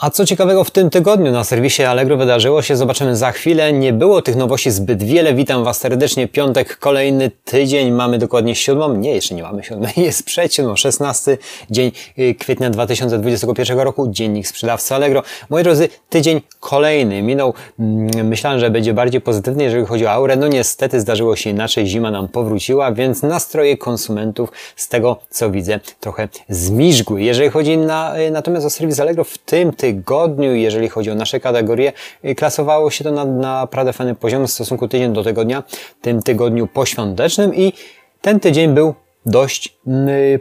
A co ciekawego w tym tygodniu na serwisie Allegro wydarzyło się, zobaczymy za chwilę. Nie było tych nowości zbyt wiele. Witam Was serdecznie. Piątek, kolejny tydzień. Mamy dokładnie siódmą. Nie, jeszcze nie mamy siódmej. Jest przed siódmą, szesnasty dzień y, kwietnia 2021 roku. Dziennik sprzedawcy Allegro. Moi drodzy, tydzień kolejny minął. Mm, myślałem, że będzie bardziej pozytywny, jeżeli chodzi o aurę. No niestety zdarzyło się inaczej. Zima nam powróciła, więc nastroje konsumentów z tego, co widzę, trochę zmiżgły. Jeżeli chodzi na, y, natomiast o serwis Allegro w tym tygodniu, tygodniu, jeżeli chodzi o nasze kategorie, y, klasowało się to na naprawdę fajny poziom w stosunku tydzień do tygodnia, tym tygodniu poświątecznym i ten tydzień był dość,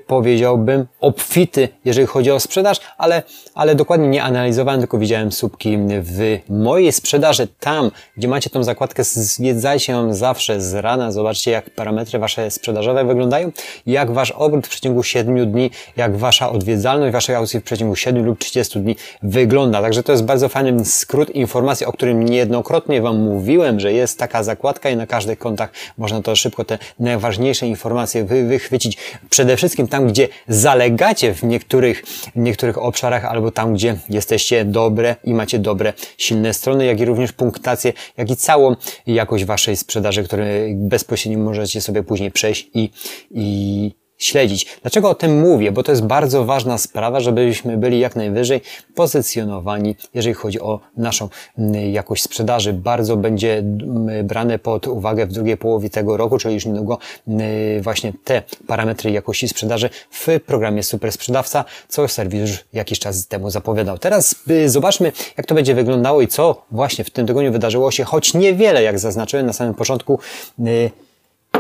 powiedziałbym, obfity, jeżeli chodzi o sprzedaż, ale, ale dokładnie nie analizowałem, tylko widziałem słupki w mojej sprzedaży. Tam, gdzie macie tą zakładkę, zwiedzajcie ją zawsze z rana, zobaczcie jak parametry wasze sprzedażowe wyglądają, jak wasz obrót w przeciągu 7 dni, jak wasza odwiedzalność waszej aukcji w przeciągu 7 lub 30 dni wygląda. Także to jest bardzo fajny skrót informacji, o którym niejednokrotnie wam mówiłem, że jest taka zakładka i na każdych kontach można to szybko te najważniejsze informacje wy, wy chwycić przede wszystkim tam, gdzie zalegacie w niektórych, niektórych obszarach albo tam, gdzie jesteście dobre i macie dobre, silne strony, jak i również punktację, jak i całą jakość waszej sprzedaży, które bezpośrednio możecie sobie później przejść i, i śledzić. Dlaczego o tym mówię? Bo to jest bardzo ważna sprawa, żebyśmy byli jak najwyżej pozycjonowani, jeżeli chodzi o naszą mm, jakość sprzedaży. Bardzo będzie mm, brane pod uwagę w drugiej połowie tego roku, czyli już niedługo mm, właśnie te parametry jakości sprzedaży w programie Super Sprzedawca, co serwis już jakiś czas temu zapowiadał. Teraz y, zobaczmy, jak to będzie wyglądało i co właśnie w tym tygodniu wydarzyło się, choć niewiele, jak zaznaczyłem na samym początku, y,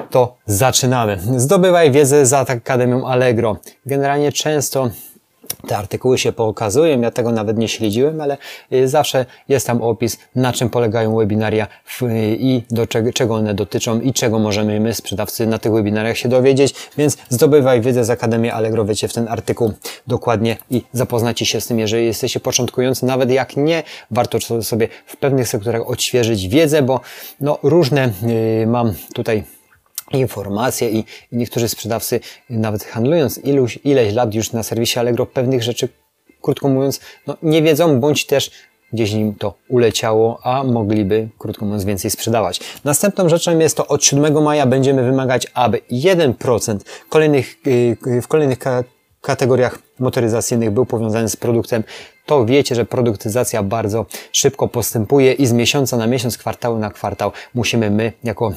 to zaczynamy. Zdobywaj wiedzę za Akademią Allegro. Generalnie często te artykuły się pokazują, ja tego nawet nie śledziłem, ale y, zawsze jest tam opis, na czym polegają webinaria i do czego, czego one dotyczą i czego możemy my, sprzedawcy, na tych webinariach się dowiedzieć, więc zdobywaj wiedzę z Akademii Allegro, wiecie w ten artykuł dokładnie i zapoznajcie się z tym, jeżeli jesteście początkujący, nawet jak nie, warto sobie w pewnych sektorach odświeżyć wiedzę, bo no różne yy, mam tutaj informacje i, niektórzy sprzedawcy, nawet handlując iluś, ileś lat już na serwisie Allegro, pewnych rzeczy, krótko mówiąc, no, nie wiedzą, bądź też gdzieś im to uleciało, a mogliby, krótko mówiąc, więcej sprzedawać. Następną rzeczą jest to od 7 maja będziemy wymagać, aby 1% kolejnych, y, w kolejnych kategoriach motoryzacyjnych był powiązany z produktem, to wiecie, że produktyzacja bardzo szybko postępuje i z miesiąca na miesiąc, kwartału na kwartał musimy my jako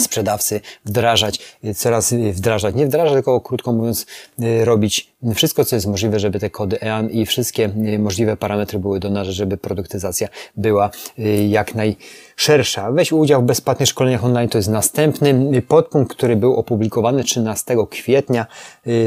sprzedawcy wdrażać, coraz wdrażać, nie wdrażać, tylko krótko mówiąc, y, robić wszystko, co jest możliwe, żeby te kody EAN i wszystkie możliwe parametry były do nas, żeby produktyzacja była jak najszersza. Weź udział w bezpłatnych szkoleniach online, to jest następny podpunkt, który był opublikowany 13 kwietnia,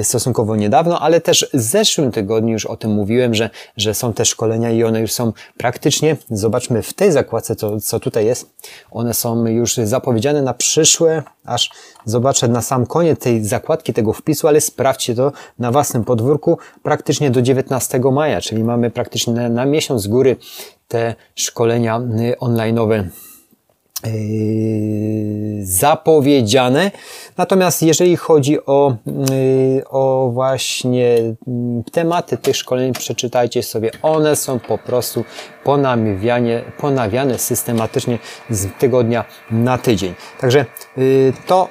stosunkowo niedawno, ale też w zeszłym tygodniu już o tym mówiłem, że, że są te szkolenia i one już są praktycznie, zobaczmy w tej zakładce, co, co tutaj jest, one są już zapowiedziane na przy przyszłe, aż zobaczę na sam koniec tej zakładki, tego wpisu, ale sprawdźcie to na własnym podwórku praktycznie do 19 maja, czyli mamy praktycznie na, na miesiąc z góry te szkolenia y, online'owe Yy, zapowiedziane. Natomiast jeżeli chodzi o, yy, o właśnie mm, tematy tych szkoleń, przeczytajcie sobie. One są po prostu ponawiane, ponawiane systematycznie z tygodnia na tydzień. Także to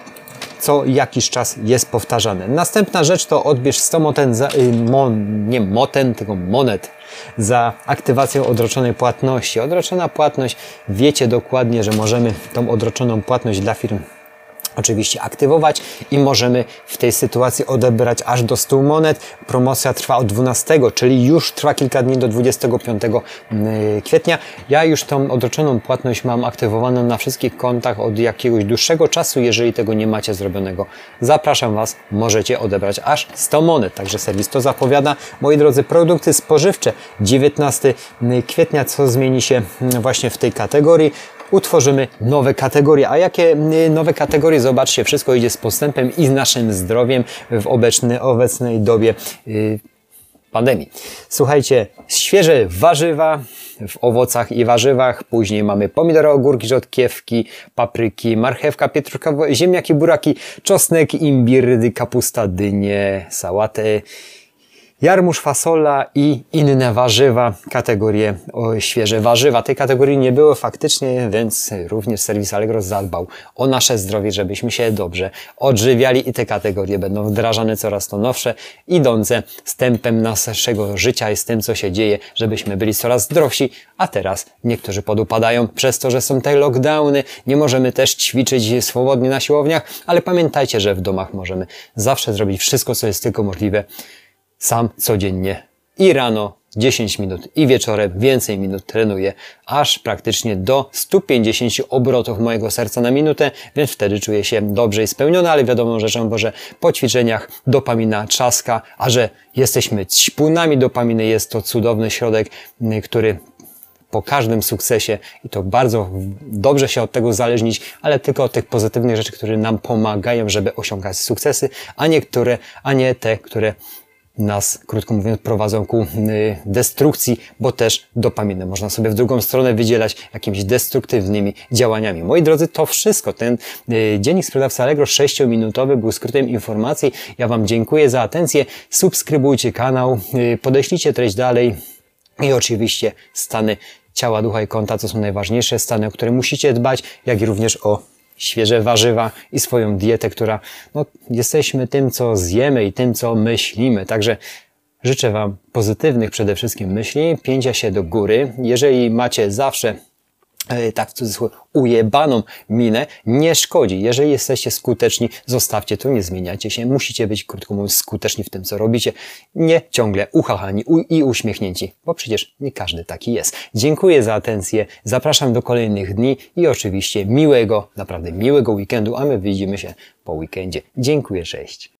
co jakiś czas jest powtarzane. Następna rzecz to odbierz 100 moten, za, mon, nie moten, tylko monet za aktywację odroczonej płatności. Odroczona płatność, wiecie dokładnie, że możemy tą odroczoną płatność dla firm oczywiście aktywować i możemy w tej sytuacji odebrać aż do 100 monet. Promocja trwa od 12, czyli już trwa kilka dni do 25 mm, kwietnia. Ja już tą odroczoną płatność mam aktywowaną na wszystkich kontach od jakiegoś dłuższego czasu. Jeżeli tego nie macie zrobionego, zapraszam Was, możecie odebrać aż 100 monet. Także serwis to zapowiada. Moi drodzy, produkty spożywcze 19 kwietnia, co zmieni się mm, właśnie w tej kategorii utworzymy nowe kategorie. A jakie y, nowe kategorie? Zobaczcie, wszystko idzie z postępem i z naszym zdrowiem w obecnej, obecnej dobie yy, pandemii. Słuchajcie, świeże warzywa w owocach i warzywach, później mamy pomidory, ogórki, rzodkiewki, papryki, marchewka, pietruszka, ziemniaki, buraki, czosnek, imbir, kapusta, dynie, sałatę, jarmuż, fasola i inne warzywa, kategorie o, świeże warzywa. Tej kategorii nie było faktycznie, więc również serwis Allegro zadbał o nasze zdrowie, żebyśmy się dobrze odżywiali i te kategorie będą wdrażane coraz to nowsze, idące z tempem naszego życia i z tym, co się dzieje, żebyśmy byli coraz zdrowsi, a teraz niektórzy podupadają przez to, że są te lockdowny, nie możemy też ćwiczyć swobodnie na siłowniach, ale pamiętajcie, że w domach możemy zawsze zrobić wszystko, co jest tylko możliwe, sam codziennie. I rano 10 minut i wieczorem więcej minut trenuję, aż praktycznie do 150 obrotów mojego serca na minutę, więc wtedy czuję się dobrze i spełniony, ale wiadomo rzeczą, bo że po ćwiczeniach dopamina trzaska, a że jesteśmy ćpunami dopaminy, jest to cudowny środek, który po każdym sukcesie i to bardzo dobrze się od tego zależnić, ale tylko od tych pozytywnych rzeczy, które nam pomagają, żeby osiągać sukcesy, a nie, które, a nie te, które nas, krótko mówiąc, prowadzą ku y, destrukcji, bo też dopaminy można sobie w drugą stronę wydzielać jakimiś destruktywnymi działaniami. Moi drodzy, to wszystko. Ten y, dziennik sprzedawca Allegro 6-minutowy był skrótem informacji. Ja Wam dziękuję za atencję. Subskrybujcie kanał, y, podeślijcie treść dalej i oczywiście stany ciała, ducha i konta, co są najważniejsze stany, o które musicie dbać, jak i również o świeże warzywa i swoją dietę, która no, jesteśmy tym, co zjemy i tym, co myślimy. Także życzę Wam pozytywnych przede wszystkim myśli, pięcia się do góry. Jeżeli macie zawsze tak w cudzysłowie, ujebaną minę, nie szkodzi. Jeżeli jesteście skuteczni, zostawcie to, nie zmieniajcie się. Musicie być, krótko mówiąc, skuteczni w tym, co robicie. Nie ciągle uchachani i uśmiechnięci, bo przecież nie każdy taki jest. Dziękuję za atencję, zapraszam do kolejnych dni i oczywiście miłego, naprawdę miłego weekendu, a my widzimy się po weekendzie. Dziękuję, cześć.